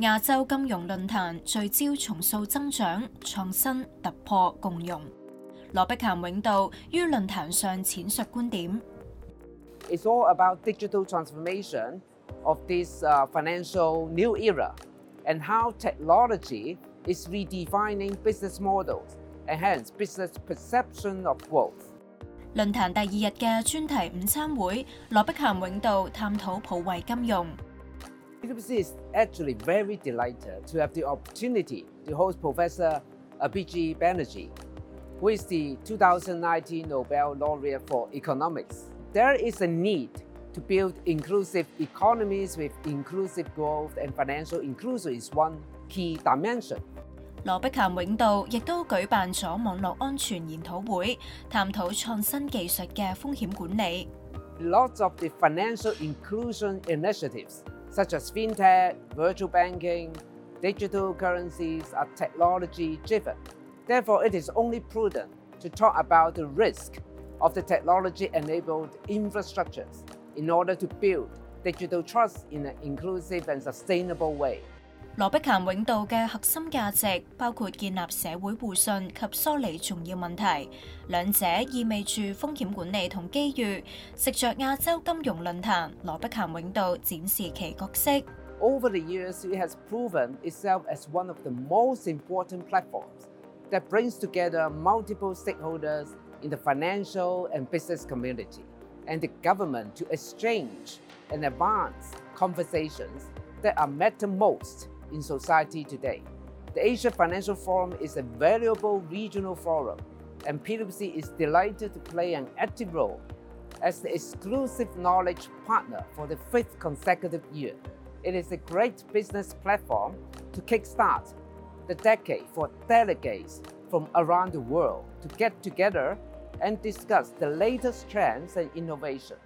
亞洲金融論壇聚焦重塑增長、創新、突破、共融。羅碧咸永道於論壇上闡述觀點。It's all about digital transformation of this uh, financial new era and how technology is redefining business models and hence business perception of growth. 論壇第二日嘅專題午餐會，羅碧咸永道探討普惠金融。PwC is actually very delighted to have the opportunity to host Professor Abhijit Banerjee, who is the 2019 Nobel Laureate for Economics. There is a need to build inclusive economies with inclusive growth and financial inclusion is one key dimension. 羅兵咸永道亦都舉辦咗網絡安全研討會，探討創新技術嘅風險管理。Lots of the financial inclusion initiatives such as fintech, virtual banking, digital currencies, are technology driven. Therefore, it is only prudent to talk about the risk of the technology enabled infrastructures in order to build digital trust in an inclusive and sustainable way. 羅碧咸永道嘅核心價值包括建立社會互信及梳理重要問題，兩者意味住風險管理同機遇。食着亞洲金融論壇，羅碧咸永道展示其角色。Over the years, it has proven itself as one of the most important platforms that brings together multiple stakeholders in the financial and business community and the government to exchange and advance conversations that are matter most in society today. The Asia Financial Forum is a valuable regional forum, and PwC is delighted to play an active role as the exclusive knowledge partner for the fifth consecutive year. It is a great business platform to kickstart the decade for delegates from around the world to get together and discuss the latest trends and innovation.